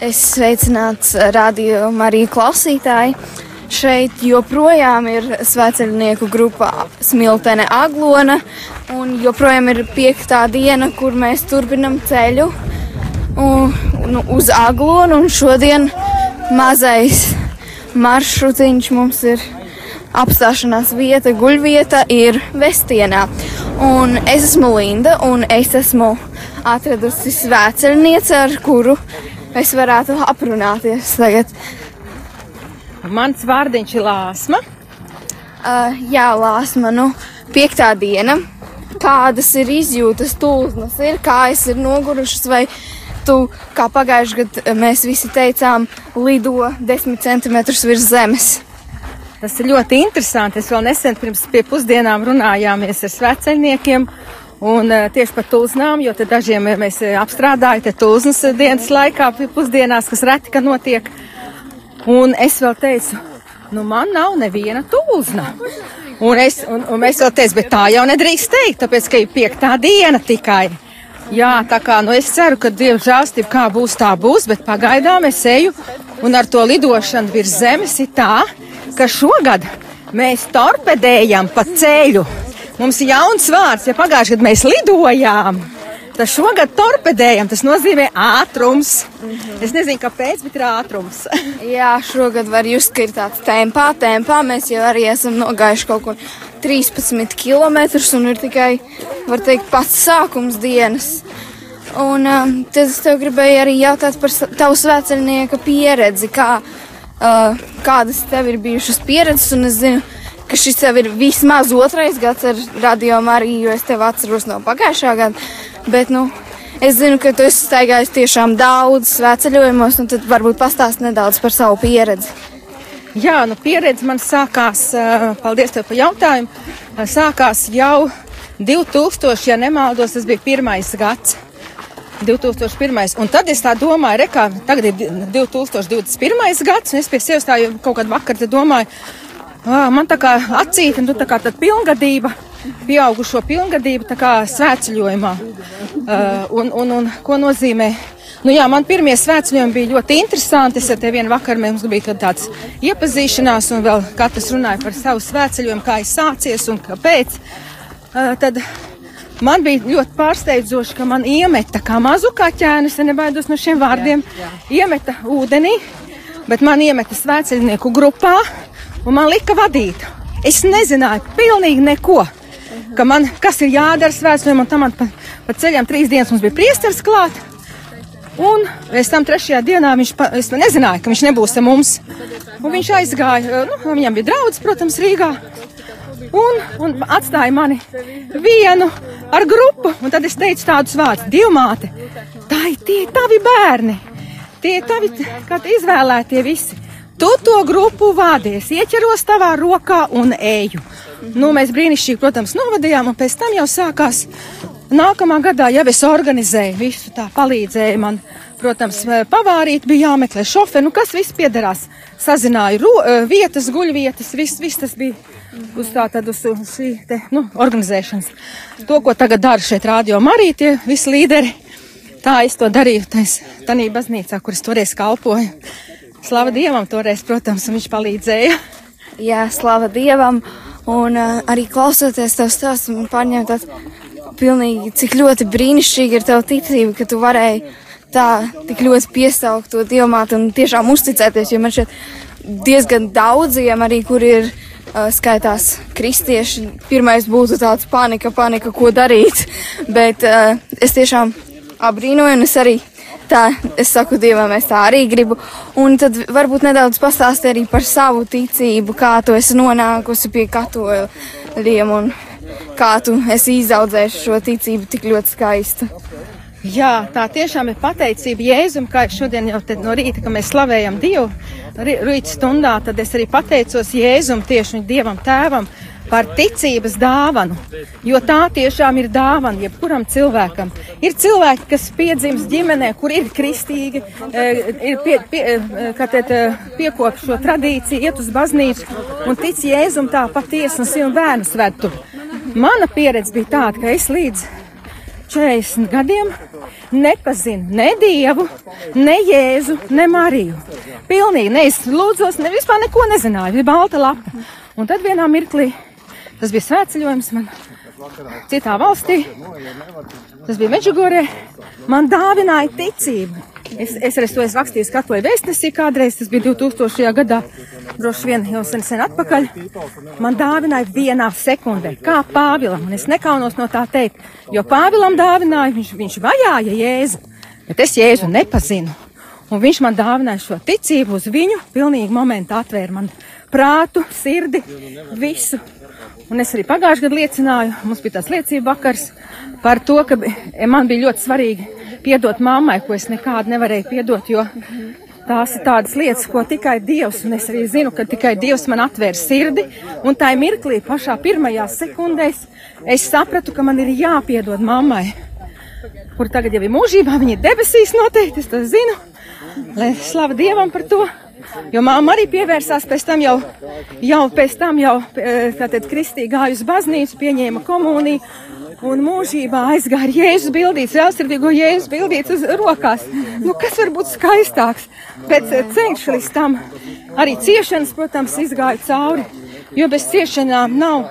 Es sveicināts radio Mariju klausītāji. Šeit joprojām ir sveceļnieku grupā Smiltene Aglona, un joprojām ir piektā diena, kur mēs turpinam ceļu un, nu, uz Aglonu, un šodien mazais maršrutiņš mums ir apstāšanās vieta, guļvieta ir Vestienā. Un es esmu Linda, un es esmu atradusi svēceļnieci, ar kuru es varētu aprunāties tagad. Mans vārdiņš ir Lāsma. Uh, jā, Lāsma, nu, piektā diena. Kādas ir izjūtas, tūlznas ir, kājas ir nogurušas, vai tu, kā pagājušajā gadā mēs visi teicām, lido desmit centimetrus virs zemes? Tas ir ļoti interesanti. Es vēl nesen pirms pusdienām runājāmies ar sveceļniekiem. Un uh, tieši par tulznām, jo dažiem mēs apstrādājam te tulznas dienas laikā pusdienās, kas reti, ka notiek. Un es vēl teicu, nu man nav neviena tulzna. Un, es, un, un mēs vēl teicu, bet tā jau nedrīkst teikt, tāpēc, ka ir piektā diena tikai. Jā, tā kā, nu es ceru, ka Dieva žāstība kā būs, tā būs, bet pagaidām es eju un ar to lidošanu virs zemes ir tā, ka šogad mēs torpedējam pa ceļu. Mums ir jauns vārds, ja pagājušajā gadā mēs lidojām. tad šogad torpedējam, tas nozīmē ātrums. Es nezinu, kāpēc, bet ir ātrums. Jā, šogad var just, ka ir tāds tempā, tempā. Mēs jau arī esam nogājuši kaut kur 13 km un ir tikai, var teikt, pats sākums dienas. Un um, tad es tev gribēju arī jautāt par tavu svētceļnieka pieredzi, kā, uh, kādas tev ir bijušas pieredzes, un es zinu, ka šis tev ir vismaz otrais gads ar radio Mariju, jo es tev atceros no pagājušā gada, bet, nu, es zinu, ka tu esi staigājis tiešām daudz svētceļojumos, un tad varbūt pastāst nedaudz par savu pieredzi. Jā, nu pieredze man sākās, ā, paldies tev par jautājumu, ā, sākās jau 2000, ja nemaldos, tas bija pirmais gads. 2001. Un tad es tā domāju, re, kā tagad ir 2021. gads, un es pie sevis tā jau kaut kādu vakaru te domāju, man tā kā acīta, nu tā kā tad pilngadība, pieaugušo pilngadība tā kā svētceļojumā. Uh, un, un, un ko nozīmē? Nu jā, man pirmie svētceļojumi bija ļoti interesanti. Es ar te vienu vakaru mums bija tāds iepazīšanās, un vēl katrs runāja par savu svētceļojumu, kā ir sācies un kāpēc. Uh, tad man bija ļoti pārsteidzoši, ka man iemeta kā mazu kaķēnu, es nebaidos no šiem vārdiem, iemeta ūdenī, bet man iemeta svētceļnieku grupā, un man lika vadīt. Es nezināju pilnīgi neko. Ka man, kas ir jādara svētceļojumam, un tam man pa, pa ceļam trīs dienas mums bija priesteris klāt. Un pēc tam trešajā dienā viņš, pa, es nezināju, ka viņš nebūs ar mums. Un viņš aizgāja, nu, viņam bija draugs, protams, Rīgā. Un, un atstāja mani vienu ar grupu. Un tad es teicu tādus vārdus: Dievmāte, tā ir tie tavi bērni, tie ir tavi izvēlētie visi. Tu to grupu vādies, ieķeros tavā rokā un eju. Nu, mēs brīnišķīgi, protams, novadījām, un pēc tam jau sākās nākamā gadā jau es organizēju visu tā, palīdzēju man, protams, pavārīt, bija jāmeklē šoferi, nu kas viss piederās. Sazināju ro, eh, vietas, guļvietas, viss, viss tas bija uz tā tad uz uz šī te, nu, organizēšanas. To, ko tagad dara šeit rādio Marī, tie visi līderi, tā es to darīju, tais, tanī baznīcā, kur es toreiz kalpoju. Slava Dievam toreiz, protams, un viņš palīdzēja. Jā, slava Dievam, un uh, arī klausoties tev stāstu, man pārņem tāds pilnīgi, cik ļoti brīnišķīgi ir tava ticība, ka tu varēji tā tik ļoti piesaukt to dievmātu un tiešām uzticēties, jo man šeit diezgan daudziem arī, kur ir uh, skaitās kristieši, pirmais būtu tāds panika, panika, ko darīt, bet uh, es tiešām abrīnoju un es arī tā, es saku Dievam, es tā arī gribu. Un tad varbūt nedaudz pastāsti arī par savu ticību, kā tu esi nonākusi pie katoļiem un kā tu esi izaudzējuši šo ticību tik ļoti skaistu. Jā, tā tiešām ir pateicība Jēzum, kā šodien jau no rīta, kad mēs slavējam Dievu, rīta stundā, tad es arī pateicos Jēzum tieši Dievam tēvam par ticības dāvanu, jo tā tiešām ir dāvana jebkuram cilvēkam. Ir cilvēki, kas piedzimst ģimenē, kur ir kristīgi, eh, ir pie, pie, eh, teikt, eh, piekop šo tradīciju, iet uz baznīcu un tic Jēzum tā patiesi un sienu bērnus ved tur. Mana pieredze bija tāda, ka es līdz 40 gadiem nepazinu ne Dievu, ne Jēzu, ne Mariju. Pilnīgi neizlūdzos, ne vispār neko nezināju, bija balta lapa. Un tad vienā mirklī, tas bija svētceļojums man citā valstī, tas bija Meģigorē, man dāvināja ticību. Es, es arī to esmu rakstījis katoļu vēstnesī kādreiz, tas bija 2000. gadā, droši vien jau sen, sen atpakaļ. Man dāvināja vienā sekundē, kā Pāvilam, un es nekaunos no tā teikt, jo Pāvilam dāvināja, viņš, viņš vajāja Jēzu, bet es Jēzu nepazinu. Un viņš man dāvināja šo ticību uz viņu, pilnīgi momentā atvēra man prātu, sirdi, visu. Un es arī pagājušajā gadā liecināju, mums bija tāds liecība vakars par to, ka man bija ļoti svarīgi piedot mammai, ko es nekādu nevarēju piedot, jo tās ir tādas lietas, ko tikai Dievs, un es arī zinu, ka tikai Dievs man atvēra sirdi, un tā mirklī pašā pirmajās sekundēs es sapratu, ka man ir jāpiedod mammai, kur tagad jau ir mūžībā, viņa ir debesīs noteikti, es to zinu, lai slava Dievam par to. Jo māma arī pievērsās pēc tam jau, jau pēc tam jau, tātad kristī gāja uz baznīcu, pieņēma komuniju un mūžībā aizgāja Jēzus bildīts, žēlsirdīgo Jēzus bildīts uz rokās. Nu, kas var būt skaistāks? Pēc ceļš līdz tam arī ciešanas, protams, izgāja cauri, jo bez ciešanām nav,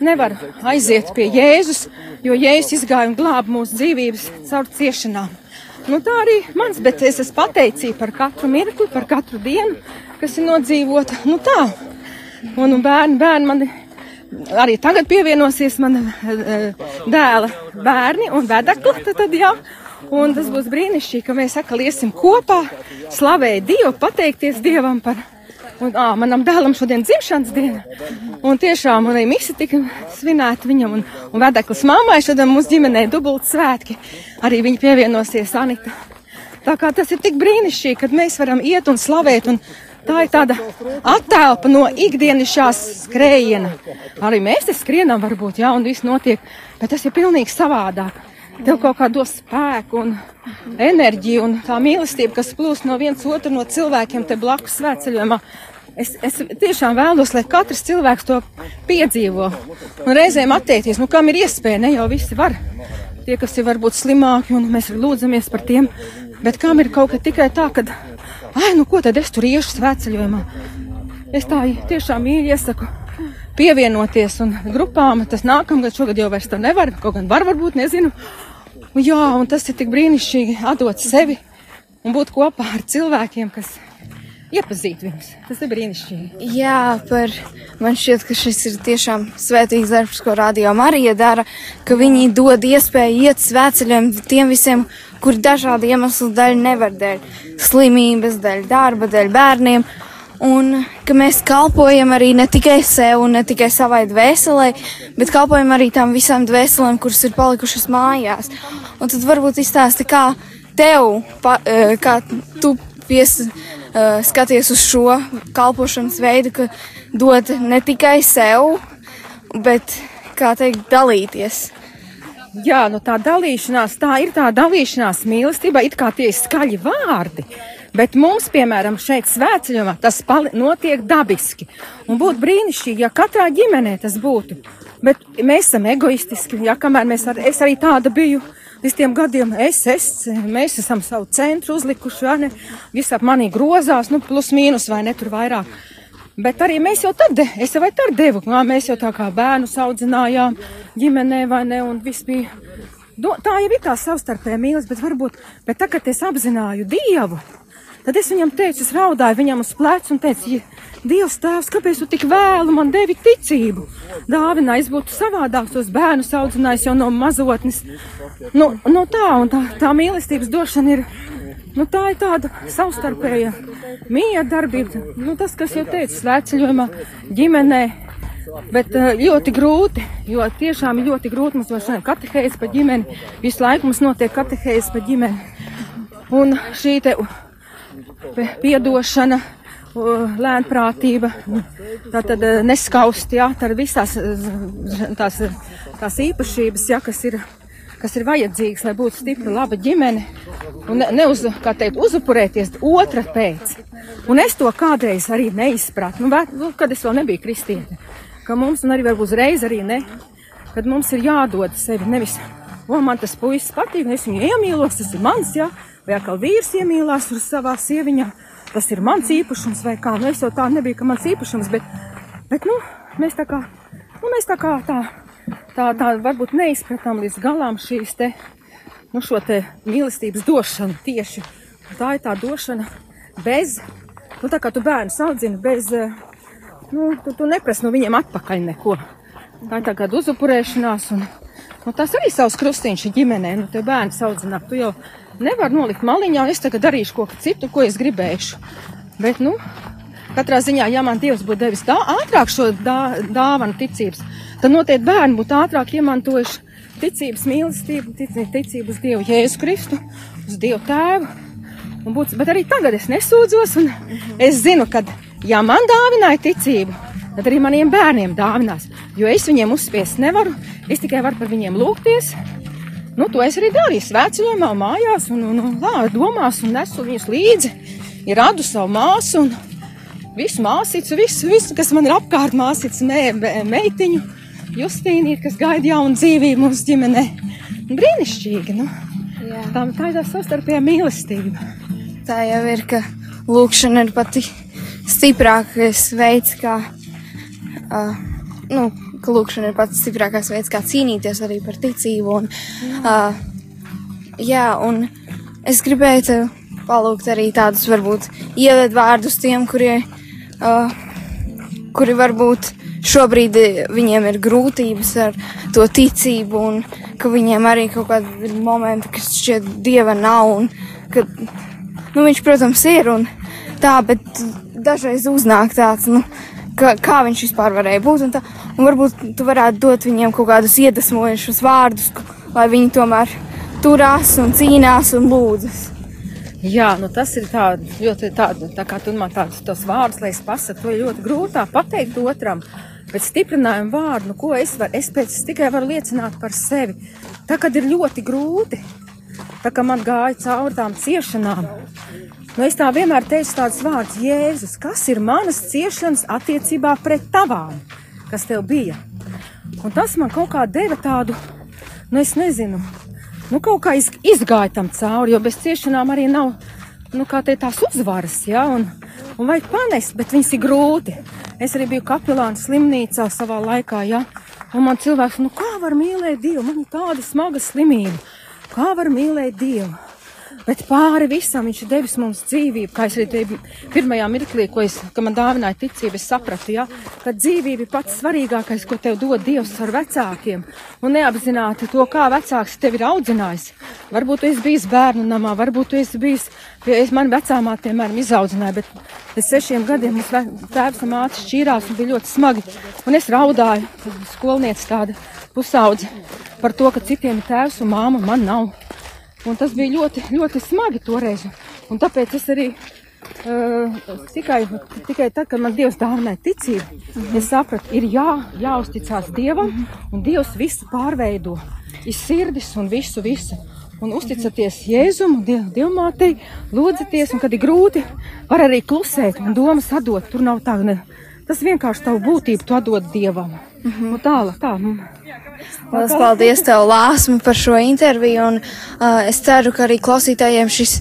nevar aiziet pie Jēzus, jo Jēzus izgāja un glāba mūsu dzīvības caur ciešanām. Nu, tā arī mans, bet es esmu pateicīga par katru mirkli, par katru dienu, kas ir nodzīvota. Nu, tā. Un, un bērni, bērni man arī tagad pievienosies mana uh, dēla bērni un vedekli, tad, tad jā. Un tas būs brīnišķīgi, ka mēs atkal iesim kopā, slavēt Dievu, pateikties Dievam par Un, ā, manam dēlam šodien dzimšanas diena. Un tiešām arī misi tika svinēta viņam un, un vedeklis mammai šodien mūsu ģimenē dubult svētki. Arī viņi pievienosies Anita. Tā kā tas ir tik brīnišķīgi, kad mēs varam iet un slavēt un tā ir tāda attēlpa no ikdienišķās skrējiena. Arī mēs te skrienam varbūt, jā, un viss notiek, bet tas ir pilnīgi savādāk. Tev kaut kā dos spēku un enerģiju un tā mīlestība, kas plūst no viens otru no cilvēkiem te blakus svētceļojumā. Es, es tiešām vēlos, lai katrs cilvēks to piedzīvo un reizēm attiekties, nu kam ir iespēja, ne jau visi var. Tie, kas ir varbūt slimāki un mēs lūdzamies par tiem, bet kam ir kaut kas tikai tā, ka, ai, nu ko tad es tur iešu svētceļojumā. Es tā tiešām iesaku pievienoties un grupām. Tas nākamgad, šogad jau vairs tā nevar, kaut gan var, varbūt nezinu. Un jā, un tas ir tik brīnišķīgi atdot sevi un būt kopā ar cilvēkiem, kas iepazīt viņus. Tas ir brīnišķīgi. Jā, par man šķiet, ka šis ir tiešām svētīgs darbs, ko Radio Marija dara, ka viņi dod iespēju iet svētceļiem tiem visiem, kuri dažādu iemeslu dēļ nevar dēļ slimības, dēļ darba, dēļ bērniem un ka mēs kalpojam arī ne tikai sev un ne tikai savai dvēselē, bet kalpojam arī tām visām dvēselēm, kuras ir palikušas mājās. Un tad varbūt izstāsti, kā tev, pa, e, kā tu pies, e, skaties uz šo kalpošanas veidu, ka dod ne tikai sev, bet, kā teikt, dalīties. Jā, nu tā dalīšanās, tā ir tā dalīšanās mīlestība, it kā tie ir skaļi vārdi. Bet mums, piemēram, šeit svētceļojumā tas notiek dabiski. Un būtu brīnišķīgi, ja katrā ģimenē tas būtu. Bet mēs esam egoistiski, ja kamēr mēs ar, es arī tāda biju. Līdz tiem gadiem es, es, mēs esam savu centru uzlikuši, vai ne? Viss ap manī grozās, nu, plus mīnus vai ne tur vairāk. Bet arī mēs jau tad, es jau tad devu, kā mēs jau tā kā bērnu audzinājām ģimenē, vai ne, un viss bija. Do, tā jau ir tā savstarpēja mīlestība, bet varbūt, bet tagad es apzināju Dievu, Tad es viņam teicu, es raudāju viņam uz pleca un teicu, Dievs, tēvs, kāpēc tu tik vēlu man devi ticību? Dāvinā, es būtu savādāk tos bērnus audzinājis jau no mazotnes. Nu, nu tā, un tā, tā mīlestības došana ir, nu tā ir tāda savstarpēja mīja darbība. Nu tas, kas jau teicu, svētceļojumā, ģimenē, Bet ļoti grūti, jo tiešām ļoti grūti mums šodien katehēzes par ģimeni. Visu laiku mums notiek katehēzes par ģimeni. Un šī te piedošana, lēnprātība, tā tad eh, neskaust, jā, ir visās tās, tās īpašības, jā, kas ir, kas ir vajadzīgas, lai būtu stipra, laba ģimene, un ne, neuz, kā teikt, uzupurēties otra pēc. Un es to kādreiz arī neizpratu, nu, bet, nu, kad es vēl nebiju kristiete, ka mums, un arī varbūt uzreiz arī ne, kad mums ir jādod sevi, nevis o, man tas puisis patīk, es viņu iemīlos, tas ir mans, jā, vai atkal vīrs iemīlās uz savā sieviņā, tas ir mans īpašums, vai kā, nu es jau tā nebija, ka mans īpašums, bet, bet, nu, mēs tā kā, nu, mēs tā kā tā, tā, tā varbūt neizpratām līdz galām šīs te, nu, šo te mīlestības došanu tieši. Tā ir tā došana bez, nu, tā kā tu bērnu audzini bez, eh, nu, tu, tu neprasi no viņiem atpakaļ neko. Tā ir tā kā uzupurēšanās un, nu, tas arī savs krustīņš ģimenē, nu, te bērns audzināt. Tu jau nevar nolikt maliņā, un es tagad darīšu ko citu, ko es gribēšu. Bet, nu, katrā ziņā, ja man Dievs būtu devis tā ātrāk šo dā, dāvanu ticības, tad noteikti bērni būtu ātrāk iemantojuši ticības mīlestību, ticību, ticību uz Dievu Jēzu Kristu, uz Dievu Tēvu. Būtu, bet arī tagad es nesūdzos, un es zinu, ka, ja man dāvināja ticību, tad arī maniem bērniem dāvinās. Jo es viņiem uzspiest nevaru, es tikai varu par viņiem lūgties. Nu, to es arī darīju svētceļojumā, mājās, un, un, un lā, domās, un nesu viņus līdzi. Ir radu savu māsu, un visu māsīcu, visu, visu, kas man ir apkārt, māsīcu, me, me, meitiņu, Justīnīt, kas gaida jaunu dzīvību mūsu ģimenē. Brīnišķīgi, nu. Jā. Tā, tā ir tā savstarpējā mīlestība. Tā jau ir, ka lūkšana ir pati stiprākais veids, kā, uh, nu, ka lūkšana ir pats stiprākais veids, kā cīnīties arī par ticību. Un, uh, jā, un es gribēju tev palūgt arī tādus varbūt ievedvārdus tiem, kurie, uh, kuri varbūt šobrīd viņiem ir grūtības ar to ticību un ka viņiem arī kaut kādi ir momenti, kas šķiet dieva nav un ka, nu, viņš, protams, ir un tā, bet dažreiz uznāk tāds, nu, ka, kā viņš vispār varēja būt un tā, un varbūt tu varētu dot viņiem kaut kādus iedvesmojušus vārdus, lai viņi tomēr turās un cīnās un lūdzas. Jā, nu tas ir tā, ļoti tāda, tā kā tu man tādus tos vārdus, lai es pasaku, to ir ļoti grūtā pateikt otram. Bet stiprinājumu vārdu, nu, ko es varu, es pēc tikai varu liecināt par sevi. Tā kad ir ļoti grūti, tā kā man gāja cauri tām ciešanām, nu es tā vienmēr teicu tādus vārdus, Jēzus, kas ir manas ciešanas attiecībā pret tavām, kas tev bija. Un tas man kaut kā deva tādu, nu es nezinu, nu, kaut kā iz, izgāja tam cauri, jo bez ciešanām arī nav nu, te, tās uzvaras. Ja? Un, un vajag panest, bet viņas ir grūti. Es arī biju kapelāna slimnīcā savā laikā, ja? un man cilvēks, nu kā var mīlēt Dievu, man ir tāda smaga slimība. Kā var mīlēt Dievu? Bet pāri visam viņš ir devis mums dzīvību, kā es arī tevi pirmajā mirklī, ko es, man dāvināja ticība, es sapratu, ja, ka dzīvība ir pats svarīgākais, ko tev dod Dievs ar vecākiem. Un neapzināti to, kā vecāks tevi ir audzinājis. Varbūt tu esi bijis bērnu namā, varbūt tu esi bijis, ja es man vecāmā, piemēram, izaudzināju, bet pēc sešiem gadiem mums tēvs un māte šķīrās un bija ļoti smagi. Un es raudāju, skolniece tāda pusaudze, par to, ka citiem ir tēvs un māma, man nav. Un tas bija ļoti, ļoti smagi toreiz. Un tāpēc es arī uh, tikai, tikai tad, kad man Dievs dāvināja ticību, mm -hmm. es sapratu, ir jā, jāuzticās Dievam, mm -hmm. un Dievs visu pārveido. Ir sirdis un visu, visu. Un uzticaties Jēzum, diev, Dievmātei, lūdzieties, un kad ir grūti, var arī klusēt un domas atdot. Tur nav tā, ne, tas vienkārši tavu būtību tu atdod Dievam. Mm -hmm. Nu, tālāk, tā. Nu. Lielas paldies tev, Lāsma, par šo interviju, un uh, es ceru, ka arī klausītājiem šis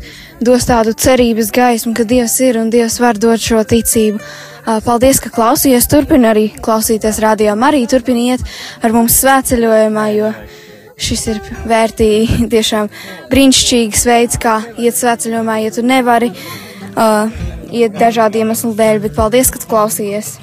dos tādu cerības gaismu, ka Dievs ir un Dievs var dot šo ticību. Uh, paldies, ka klausījies, turpina arī klausīties radio arī turpiniet ar mums svētceļojumā, jo šis ir vērtīgi, tiešām brīnišķīgs veids, kā iet svētceļojumā, ja tu nevari uh, iet dažādu iemeslu dēļ, bet paldies, ka klausījies!